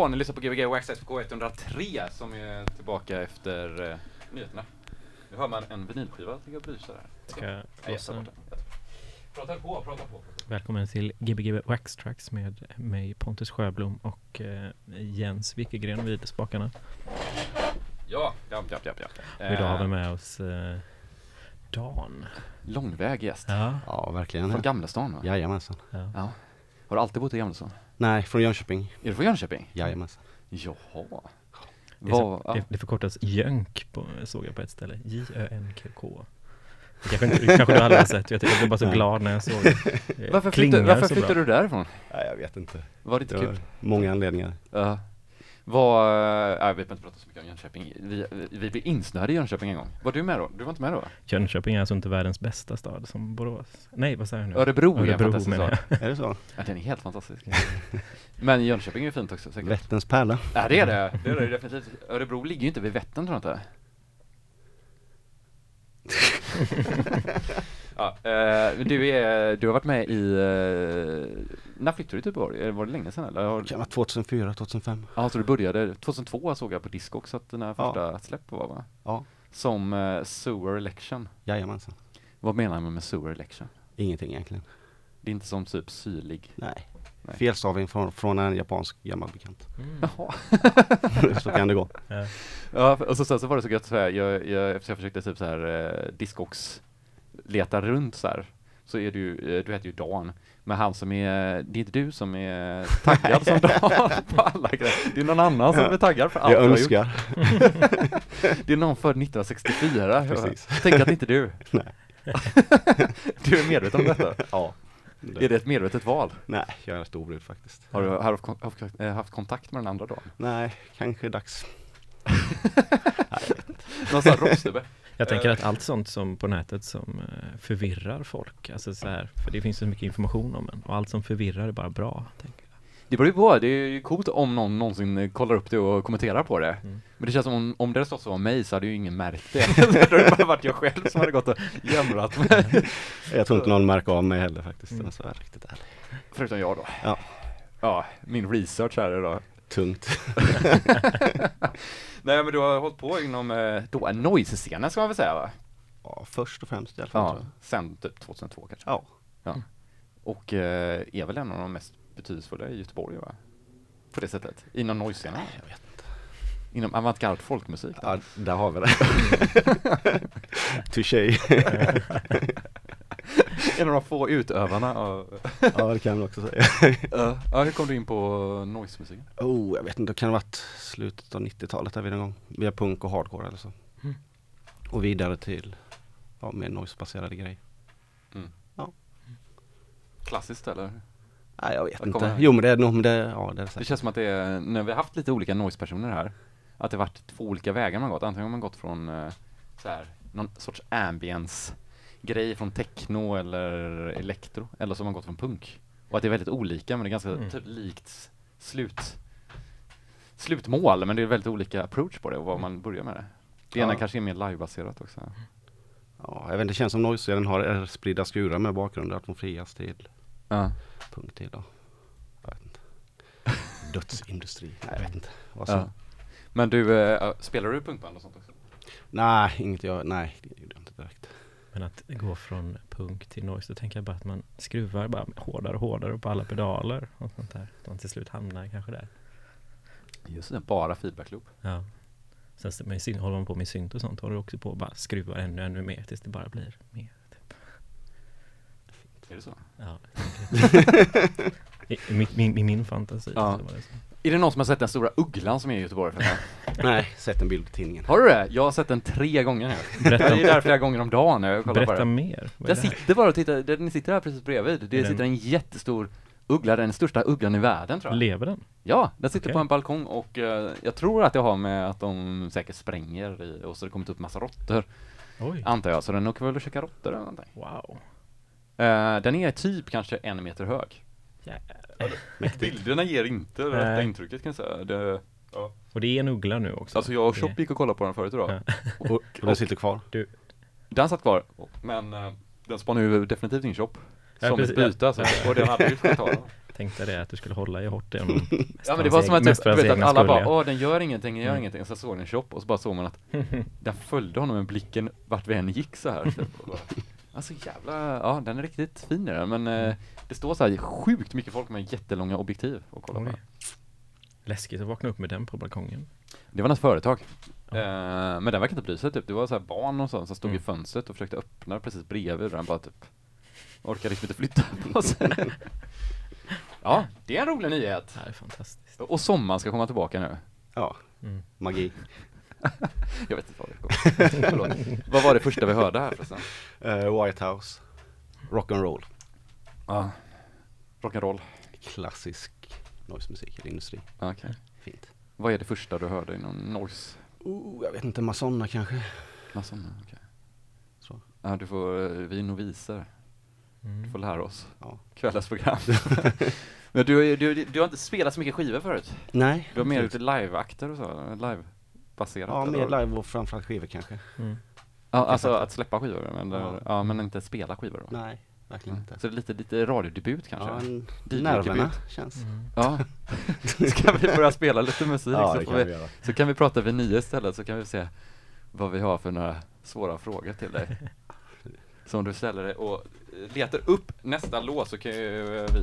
Ja, ni lyssnar på Gbg Wax FK 103 som är tillbaka efter eh, nyheterna. Nu hör man en vinylskiva ligga och brysa där. Ska jag blåsa bort den. Prata på, prata på. Välkommen till Gbg Wax Tracks med mig Pontus Sjöblom och eh, Jens Wikegren vid spakarna. Ja, ja, ja, ja. ja. Och idag har vi Eh, med oss eh, Dan. Långväg gäst. Ja. Ja, verkligen. Från Gamlestan va? Jajamensan. ja. Ja. Har du alltid bott i Gamlestan? Nej, från Jönköping. Är du från Jönköping? Jajamensan. Jaha. Det, är så, Vad, ja. det, det förkortas Jönk på, såg jag på ett ställe. J-Ö-N-K-K. Kanske, inte, kanske du aldrig har sett. Jag, jag blev bara så glad när jag såg det. Varför, klingar flyttade, varför flyttade du därifrån? Nej, jag vet inte. Var det inte Det var kul? många anledningar. Ja. Vad, äh, jag vet inte prata så mycket om Jönköping. Vi, vi, vi blev insnöade i Jönköping en gång. Var du med då? Du var inte med då? Jönköping är alltså inte världens bästa stad som Borås. Nej, vad säger jag nu? Örebro, är en Örebro fantastisk stad. Är det så? Ja, den är helt fantastisk. Men Jönköping är ju fint också säkert. Vätterns pärla. Ja det är det, det är det definitivt. Örebro ligger ju inte vid Vättern tror jag inte. ja, men du, är, du har varit med i, eh, när flyttade du till Göteborg? Var det länge sedan eller? Har- Det kan vara 2004, 2005. Ja, så du började, 2002 såg jag på Discogs att dina Ja. första släpp var va? Ja, Som eh, Sewer Election. jajamensan. Vad menar man med Sewer Election? Ingenting egentligen. Det är inte som typ syrlig. Nej. Nej. Felstavning från, från en japansk gammal bekant. Mm. Jaha. så kan det gå. Ja. Ja, och så, sen så var det så gött så här, jag, jag, eftersom jag försökte typ så här eh, Discogs leta runt så här, så är du, eh, du heter ju Dan, men han som är, det är inte du som är taggad som Dan på alla grejer, det är någon annan som är taggad för allt Jag önskar. Det är någon född 1964, Precis. tänk att det inte är du. Nej. du är medveten om detta? Ja. Är det ett medvetet val? Nej, jag är rätt obrydd faktiskt. Har du haft, haft, eh, haft kontakt med den andra dagen? Nej, kanske dags. Någon sån här rockstubbe? Jag tänker att allt sånt som på nätet som eh, förvirrar folk, alltså så här, för det finns så mycket information om en och allt som förvirrar är bara bra. Tänker jag. Det beror ju på, det är ju coolt om någon någonsin kollar upp det och kommenterar på det. Mm. Men det känns som om, om det hade stått så om mig så hade ju ingen märkt det. Då hade det bara varit jag själv som hade gått och jämrat mig. Jag tror inte någon märker av mig heller faktiskt. Mm. Så är riktigt ärlig. Förutom jag då. Ja. Ja, min research här idag. Tungt. Nej men du har hållit på inom, eh, då, noise-scenen ska man väl säga va? Ja, först och främst i alla fall. Ja, sen typ 2002 kanske. Ja. Och eh, är väl en av de mest betydelsefulla i Göteborg va? På det sättet. Inom noise-scenen. Jag vet inte. Inom avantgarde folkmusik. då. Ja, där har vi det. Touché. En av de få utövarna av... Ja, det kan man också säga. Ja, ja, hur kom du in på noise-musiken? Oh, jag vet inte, det kan ha varit slutet av 90-talet där vid någon gång. Via punk och hardcore eller så. Mm. Och vidare till ja, mer noisebaserade grejer. Klassiskt eller? Nej, jag vet Vad inte. Jo, men det är nog, men det, ja, det är det Det säkert. känns som att det är, när vi har haft lite olika noise-personer här, att det varit två olika vägar man gått. Antingen har man gått från eh, så här, någon sorts ambience-grej från techno eller elektro, eller så har man gått från punk. Och att det är väldigt olika, men det är ganska Mm. typ likt slut, slutmål, men det är väldigt olika approach på det och vad man börjar med det. Det ena Ja. kanske är mer livebaserat också. Ja, jag vet inte, det känns som noise den har spridda skurar med bakgrunder. Att de frias till Ja. punk till då. Jag vet inte. Dödsindustri. Nej, jag vet inte. Vad som. Ja. Men du, eh, spelar du punkband och sånt också? Nej, inget jag, nej, det gjorde jag inte Men att gå från punk till noise, då tänker jag bara att man skruvar bara hårdare och hårdare på alla pedaler och sånt där. Man till slut hamnar kanske där. Just det, bara feedback-loop. Ja. Sen med syn, håller man på med synt och sånt, håller du också på att bara skruva ännu, ännu mer tills det bara blir mer. Typ. Är det så? Ja. I, min- min, min fantasi Ja. så var det så. Är det någon som har sett den stora ugglan som är i Göteborg förresten? Nej, sett en bild på tidningen. Har du det? Jag har sett den tre gånger nu. Berätta- Jag är där flera gånger om dagen när jag kollar på Berätta den. mer. Vad är Den det här? sitter bara och tittar, den sitter här precis bredvid. Det Är den- sitter en jättestor uggla, den största ugglan i världen tror jag. Lever den? Ja, den sitter Okej. på en balkong och eh, jag tror att det har med att de säkert spränger i, och så har det kommit upp massa råttor, Oj. antar jag. Så den åker väl och käkar råttor eller någonting. Wow. Eh, den är typ kanske en meter hög. Jävlar. Bilderna ger inte det Nej. rätta intrycket kan jag säga. Det, Och det är en uggla nu också? alltså jag och Chop gick och kollade på den förut idag. Ja. Och, Och den sitter kvar. Den satt kvar, men eh, den spann ju definitivt in Chop. Ja, Som precis, ett byte alltså. Och den hade ju fått ta den. Tänk dig det att du skulle hålla i hårt det. mest Ja men det var som att, typ, du vet, att alla bara ja. åh den gör ingenting, den gör Mm. ingenting. Så såg den shop och så bara såg man att den följde honom med blicken vart vi än gick så här. Typ. Alltså jävla, ja den är riktigt fin är den, men eh, det står så här sjukt mycket folk med jättelånga objektiv och kolla på. Läskigt att vakna upp med den på balkongen. Det var något företag. Ja. Eh, men den verkar inte bry sig typ. Det var så här barn och sånt som stod i Mm. fönstret och försökte öppna precis bredvid och den bara typ orkade liksom inte flytta på sig. ja, det är en rolig nyhet. Det här är fantastiskt. Och sommaren ska komma tillbaka nu. Ja, Mm. magi. Jag vet inte vad det kommer. Vad var det första vi hörde här förresten? Uh, White House. Rock'n'roll. Ja. Rock'n'roll. Klassisk noise-musik eller industri. Okej. Fint. Vad är det första du hörde i någon noise? Oh, jag vet inte, Masonna kanske. Alltså, okej. Så. Ja, du får, eh, vi är noviser. Du Mm. får lära oss. Ja. Kvällens program. Men du, du, du, du har inte spelat så mycket skivor förut? Nej. Du har mer gjort live-akter och så? Live-baserat? Ja, mer live och framförallt skivor kanske. Mm. Ja, alltså att släppa skivor, men, ja. Ja. men inte spela skivor då? Nej, verkligen Mm. inte. Så det är lite, lite radiodebut kanske? Ja, en, nerverna känns. Mm. Ja. Ska vi börja spela lite musik Ja, så, kan vi, vi så kan vi prata vid nio istället så kan vi se vad vi har för några svåra frågor till dig. Som du ställer dig och letar upp nästa låt så kan ju eh, vi...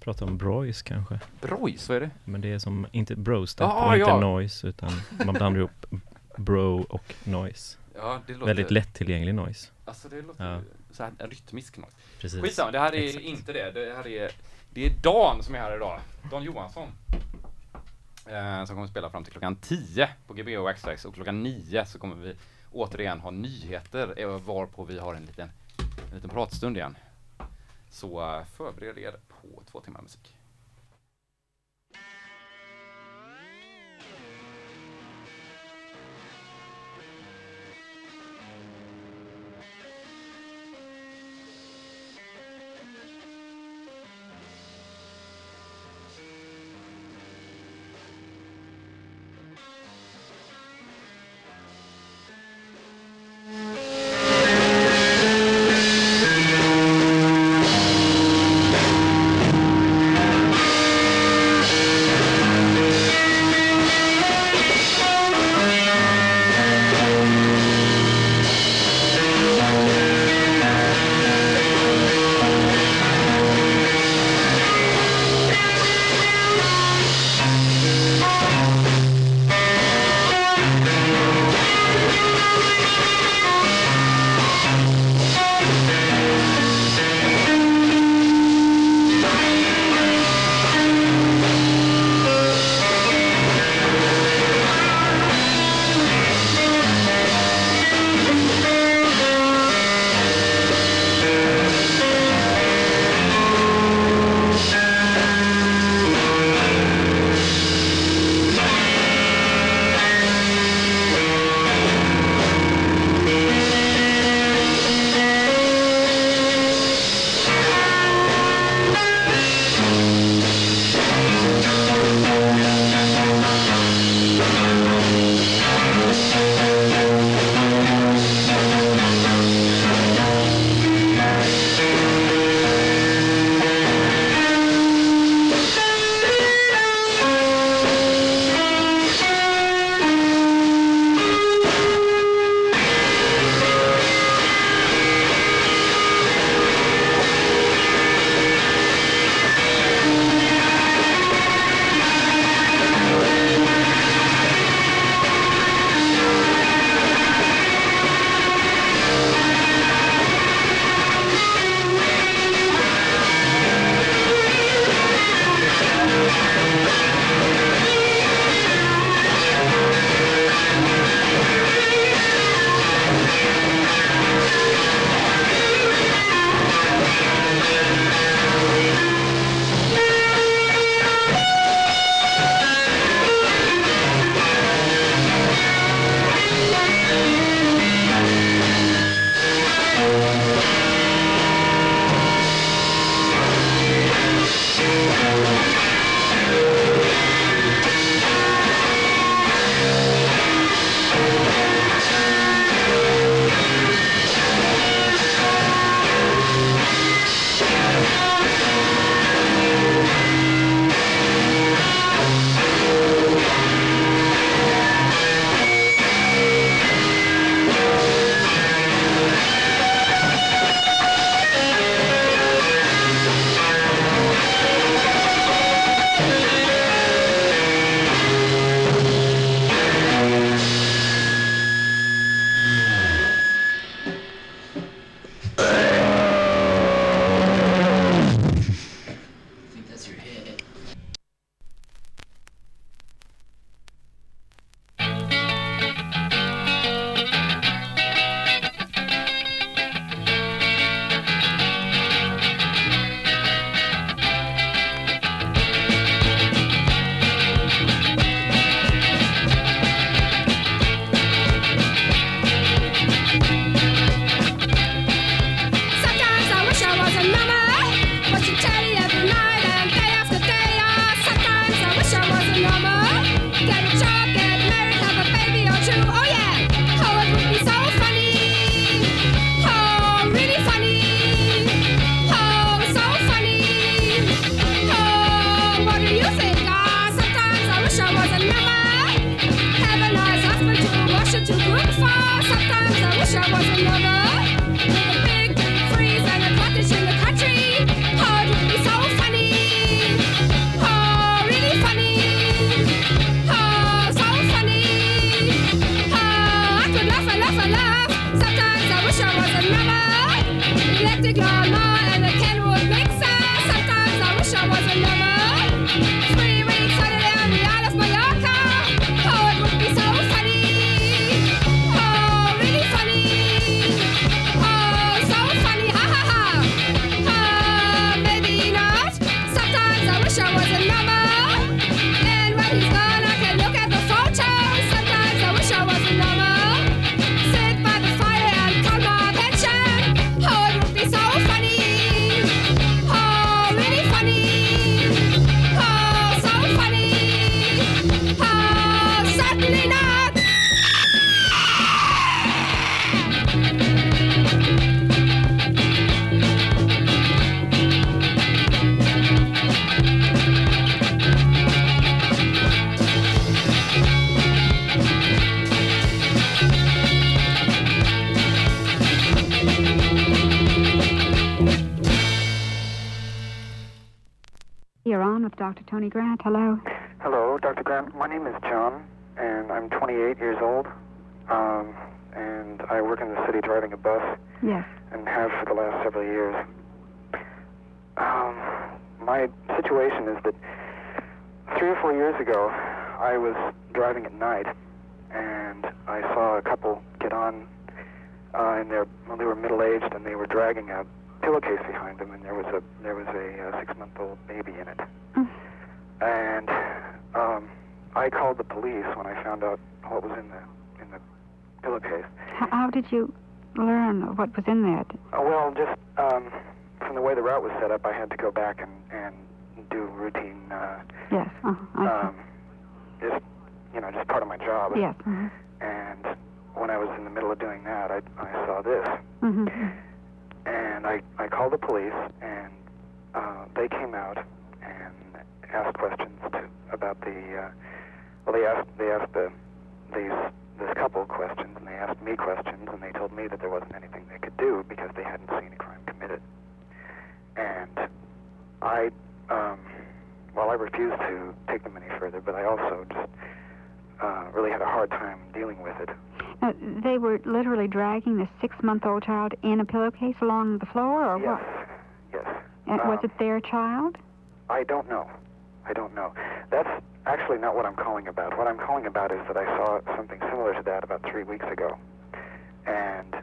Prata om Broys kanske. Broys, vad är det? Men det är som, inte brostep Ah, och inte ja. noise utan man blandar ihop bro och noise. Ja, det låter... Väldigt lättillgänglig noise. Alltså det låter Ja. så här rytmisk något. Precis. Skitsamma, det här är Exakt. inte det. Det här är, det är Dan som är här idag. Dan Johansson. Eh, som kommer att spela fram till klockan 10 på GB och X-Trax och klockan 9 så kommer vi återigen ha nyheter eh, varpå vi har en liten, en liten pratstund igen. Så eh, förbered er på två timmar musik. Grant. Hello. Hello, Dr. Grant. My name is John, and I'm 28 years old. Um, and I work in the city driving a bus Yes. and have for the last several years. Um, my situation is that three or four years ago, I was driving at night, and I saw a couple get on, uh, and they're, well, they were middle-aged, and they were dragging a pillowcase behind them, and there was a there was a uh, six-month-old baby in it. Mm. And um, I called the police when I found out what was in the in the pillowcase. How, how did you learn what was in there? Uh, well, just um, from the way the route was set up, I had to go back and, and do routine, uh, Yes. Uh, I um, just you know, just part of my job. Yes. hmm And when I was in the middle of doing that, I, I saw this, hmm and I, I called the police, and uh, they came out asked questions to, about the. Uh, well, they asked they asked the these this couple questions, and they asked me questions, and they told me that there wasn't anything they could do because they hadn't seen a crime committed. And I, um, well, I refused to take them any further, but I also just uh, really had a hard time dealing with it. Uh, they were literally dragging the six-month-old child in a pillowcase along the floor, or yes, what? yes. Was Um, it their child? I don't know. I don't know. That's actually not what I'm calling about. What I'm calling about is that I saw something similar to that about three weeks ago, and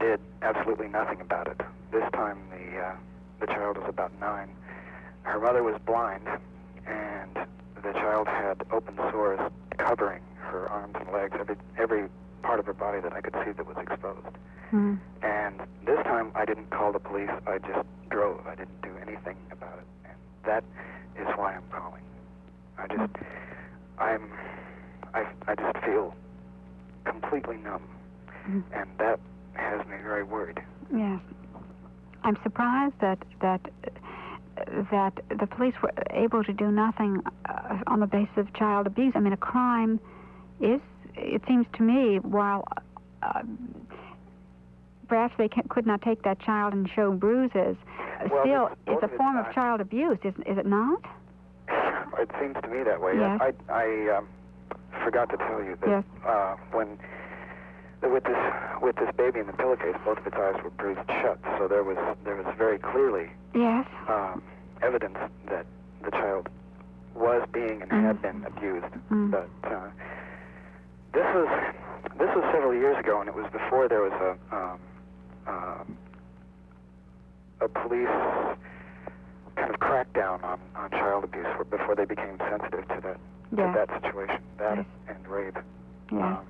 did absolutely nothing about it. This time the uh, the child was about nine. Her mother was blind, and the child had open sores covering her arms and legs, every every part of her body that I could see that was exposed. Mm. And this time I didn't call the police. I just drove. I didn't do anything about it. That is why I'm calling. I just, I'm, I, I just feel completely numb. Mm. And that has me very worried. Yes. I'm surprised that that that the police were able to do nothing uh, on the basis of child abuse. I mean, a crime is, it seems to me, while uh, perhaps they ca could not take that child and show bruises, Well, still, it's- a form of child abuse, is, is it not? It seems to me that way. Yes. I, I um, forgot to tell you that Yes. uh, when with this with this baby in the pillowcase, both of its eyes were bruised shut. So there was there was very clearly Yes. um, evidence that the child was being and had been abused. Mm. But uh, this was this was several years ago, and it was before there was a um, um, a police kind of crackdown on, on child abuse, for, before they became sensitive to that Yes. to that situation, that and rape. Yes. Um,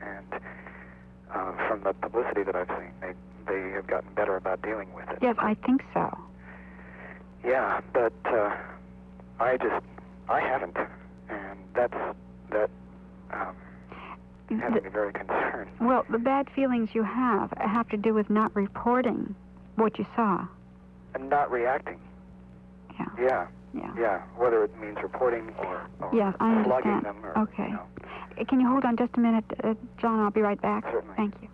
and uh, from the publicity that I've seen, they they have gotten better about dealing with it. yes, I think so. Yeah, but uh, I just I haven't, and that's that um, has The- very concerned. well, the bad feelings you have have to do with not reporting what you saw. And not reacting. Yeah. Yeah, Yeah. yeah. Whether it means reporting or, or Yes, I understand. them or Okay. you know. Can you hold on just a minute, uh, John? I'll be right back. Certainly. Thank you.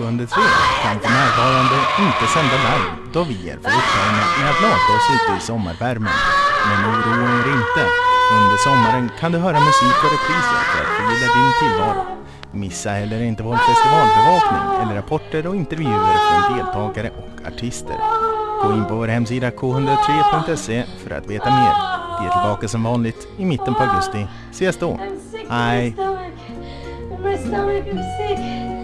Studentradio K103 kan för närvarande inte sända live då vi är upptagna med att lata oss ute i sommarvärmen. Men oroa er inte. Under sommaren kan du höra musik och repriser för att förgylla din tillvaro. Missa heller inte vår festivalbevakning eller rapporter och intervjuer från deltagare och artister. Gå in på vår hemsida k103.se för att veta mer. Vi är tillbaka som vanligt i mitten på augusti. Ses då! I'm Hej! my stomach. Is sick.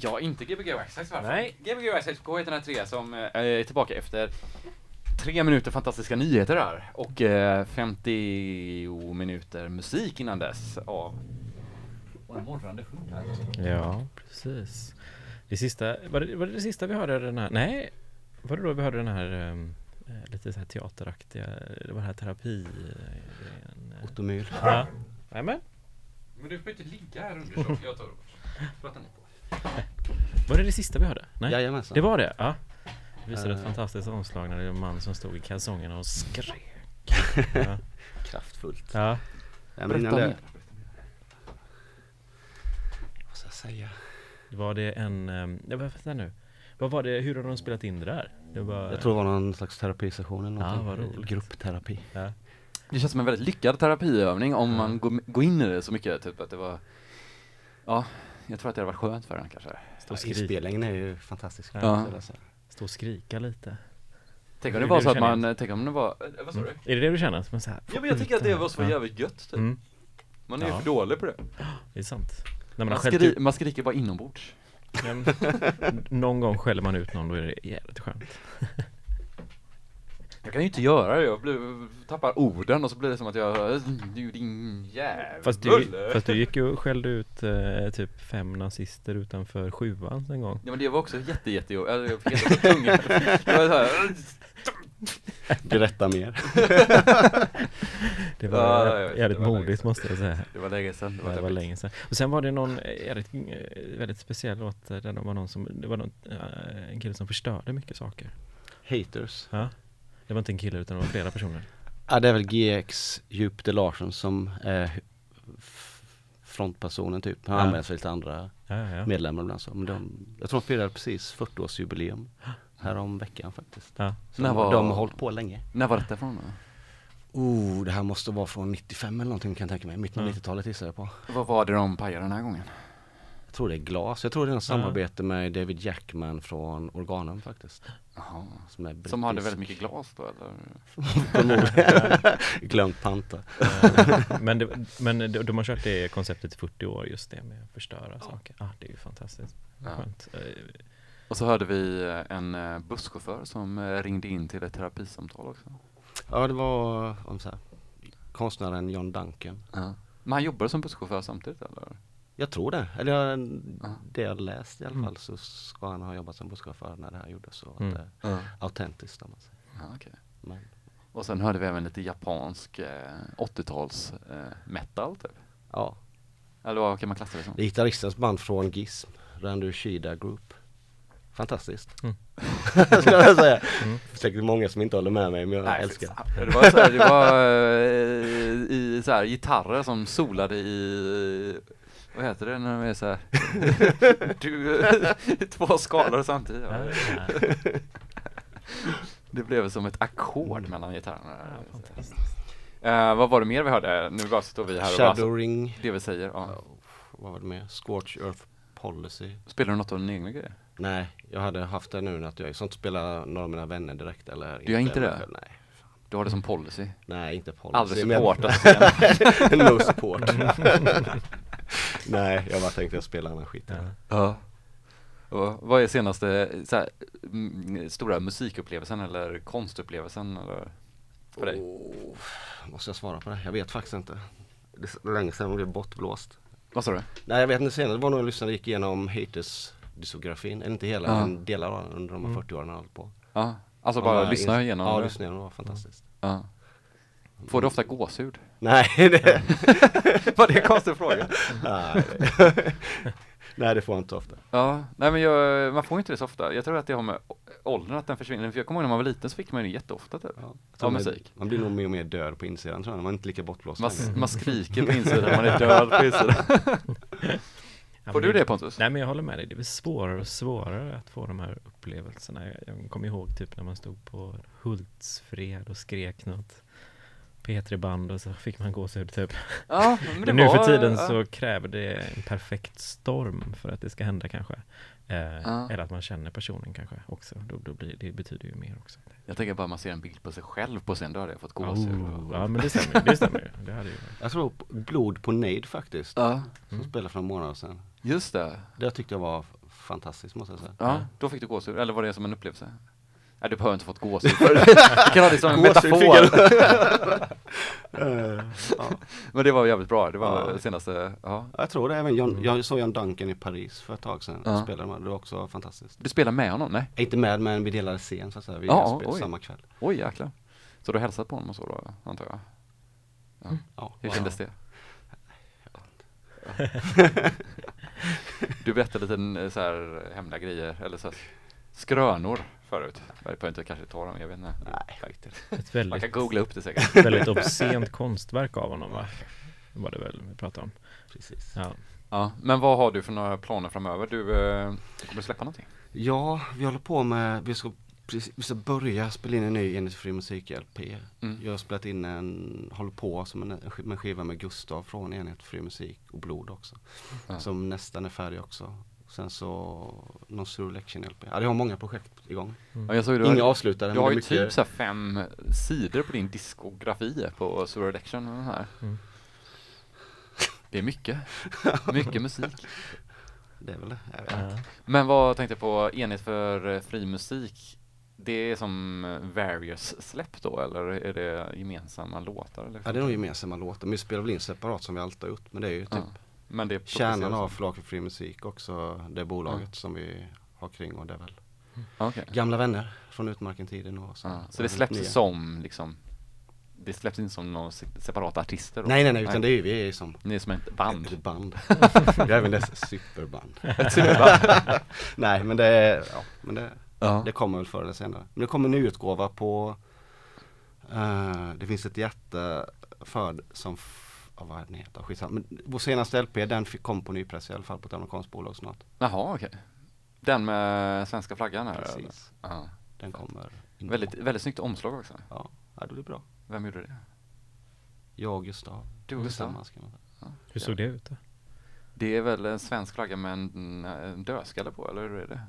Ja, inte Gbg Waxxax varför? Nej. Gbg Waxxax K103 som eh, är tillbaka efter tre minuter fantastiska nyheter där och eh, 50 minuter musik innan dess av och en morrande hund här. Ja, precis. Det sista, var det, var det det sista vi hörde den här, nej, var det då vi hörde den här eh, lite så här teateraktiga, det var den här terapi. Otto Myhl. Ja, Nämen. Men du får inte ligga här under så, jag tar och pratar ni på. Var det det sista vi hörde? Nej, Jajamensan. det var det? Ja. Det visade ett Eh. fantastiskt omslag när det var en man som stod i kalsongerna och skrek. Ja. Kraftfullt. ja. Ja, men innan det, vad ska jag säga? Var det en, um, ja, vänta nu. Vad var det, hur har de spelat in det där? Det var, Jag tror det var någon slags terapisession eller Ja, någonting. vad roligt. Gruppterapi. Ja. Det känns som en väldigt lyckad terapiövning om man går, går in i det så mycket, typ att det var Ja, jag tror att det hade varit skönt för den kanske. Stå och skrika, Inspelningen är ju fantastisk. Ja. stå och skrika lite. Tänk om Det det var det så att man, tänk om det var, eh, vad sa du? Är det det du känner? Som så här, Ja men jag tycker att det var så Ja. jävligt gött typ. Mm, Man är ju Ja. för dålig på det. det är sant. När man Man, skri- ut, man skriker bara inombords. Någon gång skäller man ut någon, då är det jävligt skönt. Jag kan ju inte göra det, jag blir, tappar orden och så blir det som att jag, du din jävel Fast du, fast du gick ju och skällde ut eh, typ fem nazister utanför sjuan en gång. Ja men det var också jätte jätte eller jag fick upp tungan. Det var Berätta mer. Det var Ja, jävligt det var länge modigt sedan. måste jag säga. det var länge sedan. Det var, deppigt. länge sedan. Och sen var det någon eh, jävligt, eh, väldigt speciell låt där det var någon som, det var någon, eh, en kille som förstörde mycket saker. Haters. Ja. Det var inte en kille utan det var flera personer. Ja det är väl GX Djupde Larsson som är frontpersonen typ. Han Ja. använder sig lite andra Ja, ja, medlemmar ibland så. Men de, jag tror de firade precis 40-årsjubileum här om veckan faktiskt. ja. Så När de, var- de har hållit på länge. När var detta ifrån då? Oh, det här måste vara från 95 eller någonting kan jag tänka mig. Mitten av Ja. 90-talet gissar jag på. Vad var det de pajade den här gången? Jag tror det är glas. Jag tror det är något samarbete med David Jackman från Organum faktiskt. Jaha. Som, är Som hade brittisk. väldigt mycket glas då eller? Glömt panta. Eh, men det, men de, de har kört det konceptet i 40 år, just det med att förstöra saker. Ah, det är ju fantastiskt. Ja. Skönt. Eh, Och så hörde vi eh, en busschaufför som ringde in till ett terapisamtal också. Ja, det var om så här, konstnären John Duncan. Ja. Men han jobbade som busschaufför samtidigt eller? Jag tror det. Eller jag, Ja. det jag läst i alla Mm. fall så ska han ha jobbat som busschaufför när det här gjordes. Så Mm. att det är autentiskt om man säger. Ja, okej. Men, Och sen hörde vi även lite japansk eh, 80-tals eh, metal typ. ja. Eller vad kan man klassa det som? Det är gitarristens band från GISM, Randy Shida Group. Fantastiskt. Mm. Skulle jag säga. Mm. Säkert många som inte håller med mig men jag Nej, älskar. Det var, så här, det var eh, i så här, gitarrer som solade i vad heter det när de är så här? du, två skalor samtidigt. Det blev som ett ackord mellan gitarrerna. ja. Eh, vad var det mer vi hörde? Nu bara står vi här och bara, Shadow Ring. det vi säger. Ja. Ja, vad var det mer? Scorch Earth Policy. Spelar du något av dina egna grejer? Nej, jag hade haft det nu att jag sånt spelar några av mina vänner direkt eller Du gör inte det? eller- Nej, Du har det som policy? nej inte policy. Aldrig men jag- supportat scenen? no support. nej, jag bara tänkte jag spela annan skit. Ja. Ja. Och vad är senaste så här, mm, stora musikupplevelsen eller konstupplevelsen eller för dig? Oh, måste jag svara på det? Jag vet faktiskt inte. Det är länge sedan jag blev bortblåst. Vad sa du? Nej jag vet inte senare, det var nog jag lyssnade gick igenom Haters diskografin, eller inte hela Ja. men delar av den under de här Mm. 40 åren jag hållit på. Ja, alltså bara lyssna igenom Ja, lyssna igenom, det var fantastiskt. Ja. Får du ofta gåshud? Nej, det, Var det en konstig fråga? nej. nej det får jag inte ofta. Ja, nej men jag, man får inte det så ofta. Jag tror att det har med åldern att den försvinner. För jag kommer ihåg när man var liten så fick man det jätteofta typ. Ja. Av man, musik. man blir nog mer och mer död på insidan tror jag, man är inte lika bortblåst Man, man skriker på insidan, man är död på insidan. Får men du det Pontus? Nej men jag håller med dig, det blir svårare och svårare att få de här upplevelserna. Jag, jag kommer ihåg typ när man stod på Hultsfred och skrek något P3-band och så fick man gåshud typ. Ja, men det Men nu för var- tiden ja. så kräver det en perfekt storm för att det ska hända kanske. Eh, Ja. Eller att man känner personen kanske också. Då, då blir, det betyder ju mer också. Jag tänker bara man ser en bild på sig själv på scen, då hade jag fått gåshud. Oh, ja men det stämmer ju, det stämmer ju. Det hade ju Jag tror Blod på Nade faktiskt, Ja, som spelade för några månader sedan. just det. Det tyckte jag var fantastiskt måste jag säga. Ja, då fick du gåshud, eller var det som en upplevelse? Nej, du behöver inte fått gåshud för det. Du kan ha det som en Gåshud fick metafor. Eh, ja. Men det var jävligt bra, det var Ja. senaste, ja. Jag tror det, även John, jag såg John Duncan i Paris för ett tag sedan. Ja. Ja. Spelade med. Det var också fantastiskt. Du spelar med honom? Nej? Inte med men vi delade scen så att säga. Vi Ja, spelade oj. samma kväll. Oj jäklar. Så du hälsat på honom och så då, antar jag? Ja, Hur wow. kändes det? Du berättade lite eh, så här hemliga grejer, eller så här skrönor förut. Jag behöver inte kanske ta dem, jag vet inte. Nej, faktiskt. ett Man väldigt, kan googla upp det säkert. väldigt obscent konstverk av honom va? Var det väl vi pratade om. Precis. Ja. Ja, men vad har du för några planer framöver? Du eh, kommer släppa någonting? Ja, vi håller på med, vi ska, precis, vi ska börja spela in en ny Enligt Fri Musik-LP. Mm. Jag har spelat in en, håller på som en, en sk- med en skiva med Gustav från Enhet Fri Musik och Blod också. Ja. Som nästan är färdig också. Sen så någon Surelection LP. Ja, jag har många projekt igång. Ja, jag såg du, Inga har, avslutade. du har det ju mycket- typ så här fem sidor på din diskografi på och den här. Mm. Det är mycket, mycket musik. Det är väl det. Jag vet. Ja. Men vad tänkte jag på, enhet för eh, fri musik, det är som eh, various släpp då eller är det gemensamma låtar? Eller? Ja, det är nog gemensamma låtar. Men vi spelar väl in separat som vi alltid har gjort. Men det är ju typ Ja. Men det är kärnan av för Fri Musik också. Det bolaget som vi har kring och det är väl Ja, Okej. gamla vänner från Utmarken-tiden och så. Så det släpps nya. som liksom, det släpps inte som några se- separata artister då? Nej, nej, nej, utan det är ju, vi är som Ni är som ett band? ett band. vi är även dess superband. Ett superband? nej, men det, är- ja, men det, Ja. det kommer väl förr eller senare. Men det kommer en nyutgåva på, eh, det finns ett hjärta för som, ja, vad den heter, skitsamma. Men vår senaste LP den fick, kom på nypress i alla fall på ett amerikanskt bolag snart. Jaha, okej. Den med svenska flaggan här? Precis. Ja. Den kommer. Väldigt, väldigt snyggt omslag också. Ja, ja, det blir bra. Vem gjorde det? Jag och Gustav. Du och Gustav? Säga. Hur såg det ut då? Det är väl en svensk flagga med en, en dödskalle på, eller hur är det?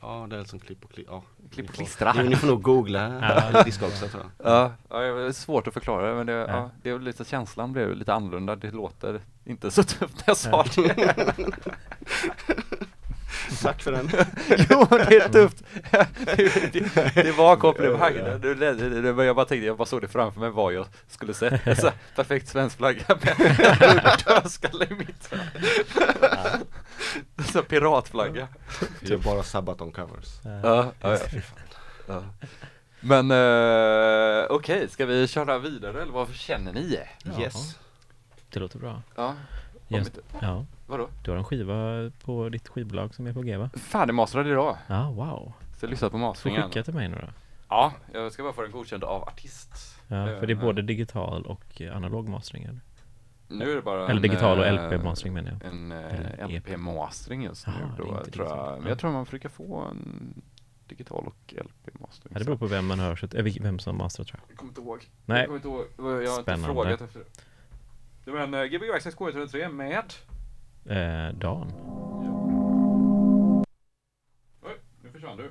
Ja, det är som klipp och klistra. Ja, Klipp och klistra. Ni, ni får nog googla Ja. Discogs tror jag. Ja, ja, det är svårt att förklara men det, ja. Ja. det är lite känslan blev lite annorlunda. Det låter inte så tufft när jag sa det. Tack för den. jo, det är tufft. det, det, det var komplimang. Det, det, det, det, jag bara tänkte, jag bara såg det framför mig vad jag skulle säga. Så, perfekt svensk flagga med en dödskalle i mitten. Så piratflagga. Det är bara Sabaton covers. Ja, ja, ja. ja. Men eh, okej, ska vi köra vidare eller vad känner ni? Ja. Yes. Det låter bra. Ja, om inte, Ja, vadå? du har en skiva på ditt skivbolag som är på G va? Färdigmastrad idag. Ja, wow. Så jag lyssnat på Får masteringen. skicka till mig nu då. Ja, jag ska bara få den godkänd av artist. Ja, för det är Eh, både digital och eh, analog mastering eller? Nu är det bara Eller en, digital och eh, LP-mastering menar jag. En eh, LP-mastering just nu är då, inte tror jag. Men Ja. jag tror man försöker få en digital och LP-mastering. Ja, det beror på vem man hör, så vem som masterar tror jag. Jag kommer inte ihåg. Nej. Jag kommer inte ihåg. Jag har inte Spännande. frågat efter det. Det var en uh, Gbg Access K103 med Eh, Dan. Oj, nu försvann du.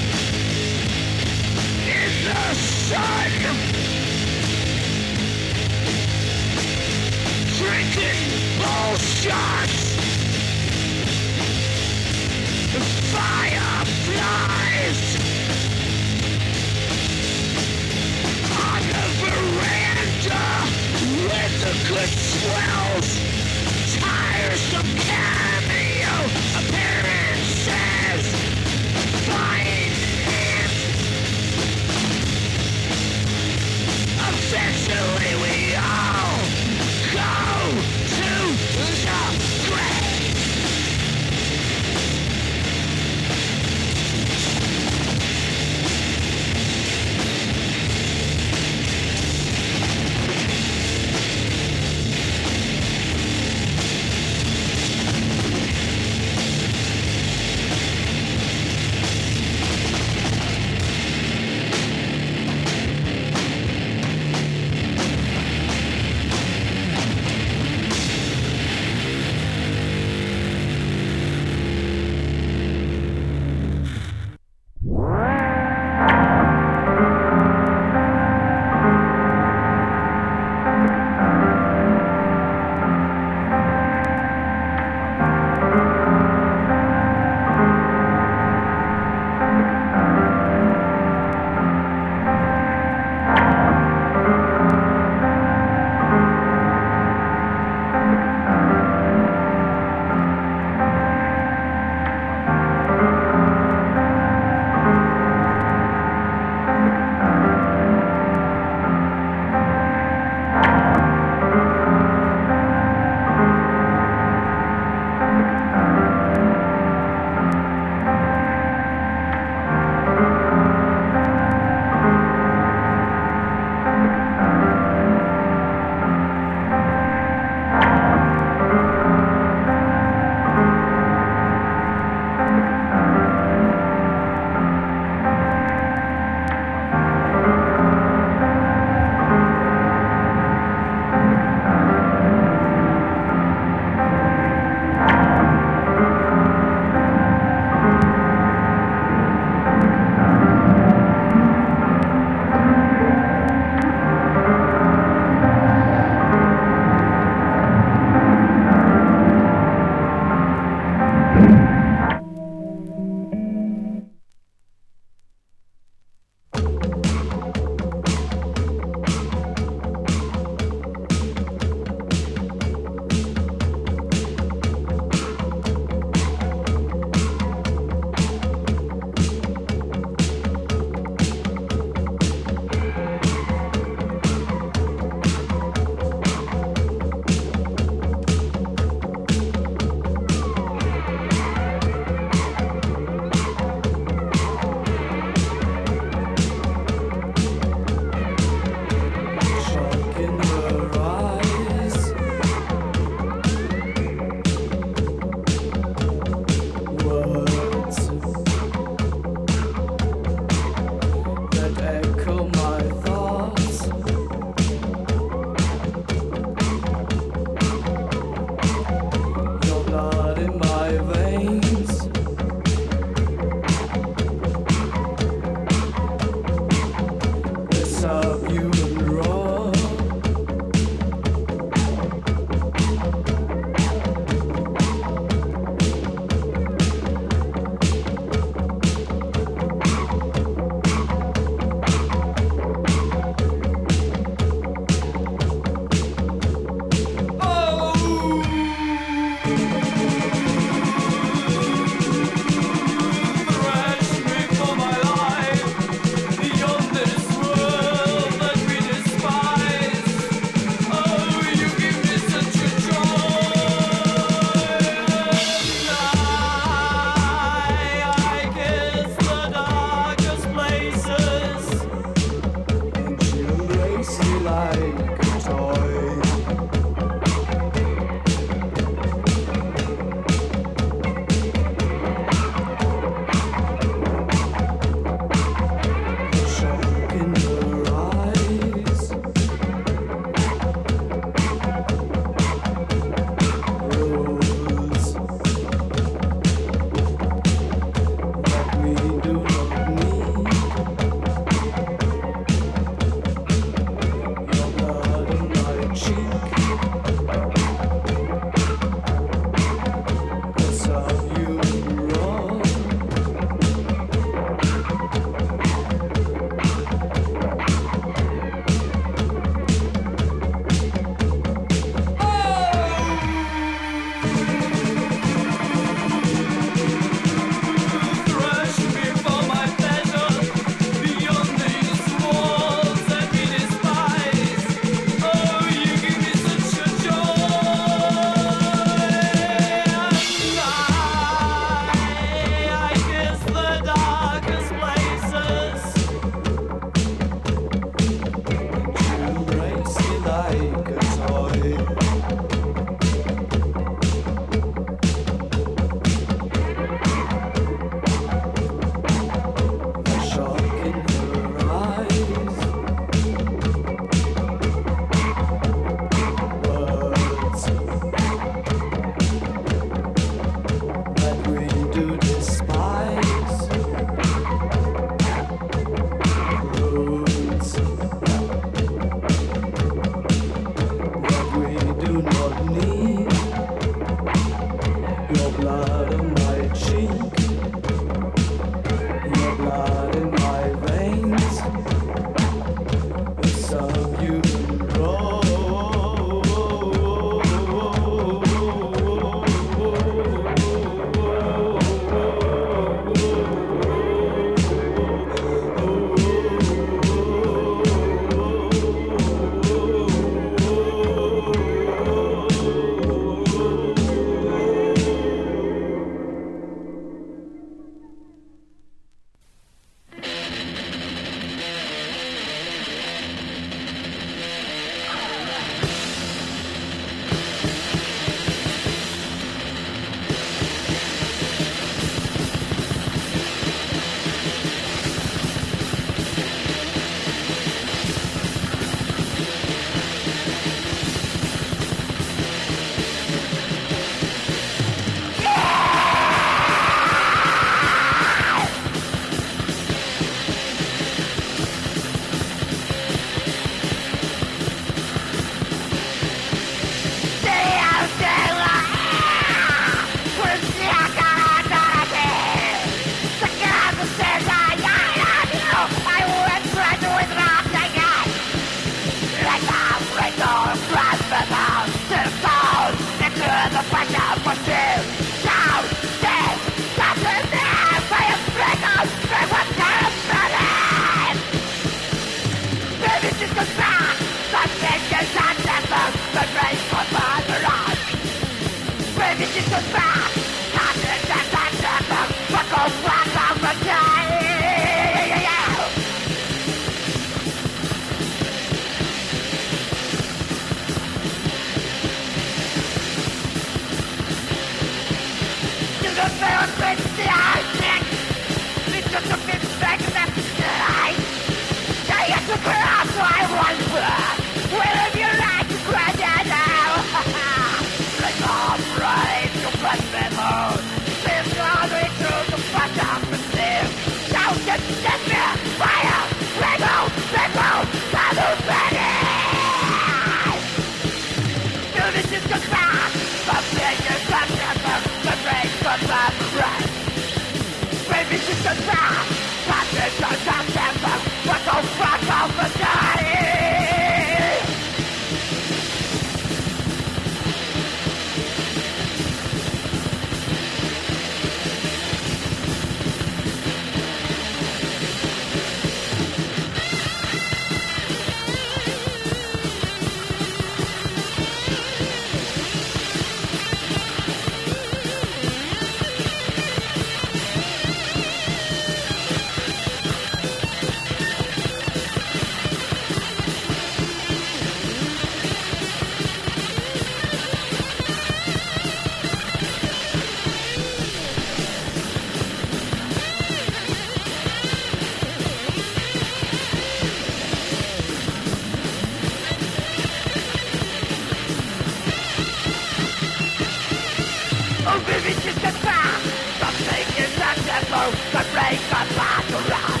the path Something is not the move The break of path to rot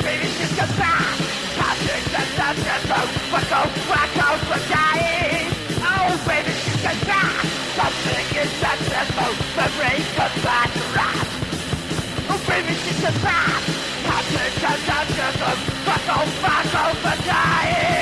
Dreaming is Something is not the move But go back out dying Oh, baby, she's the path Something is not the move The break of path Oh, baby, she's the path Something is not the move But go back out dying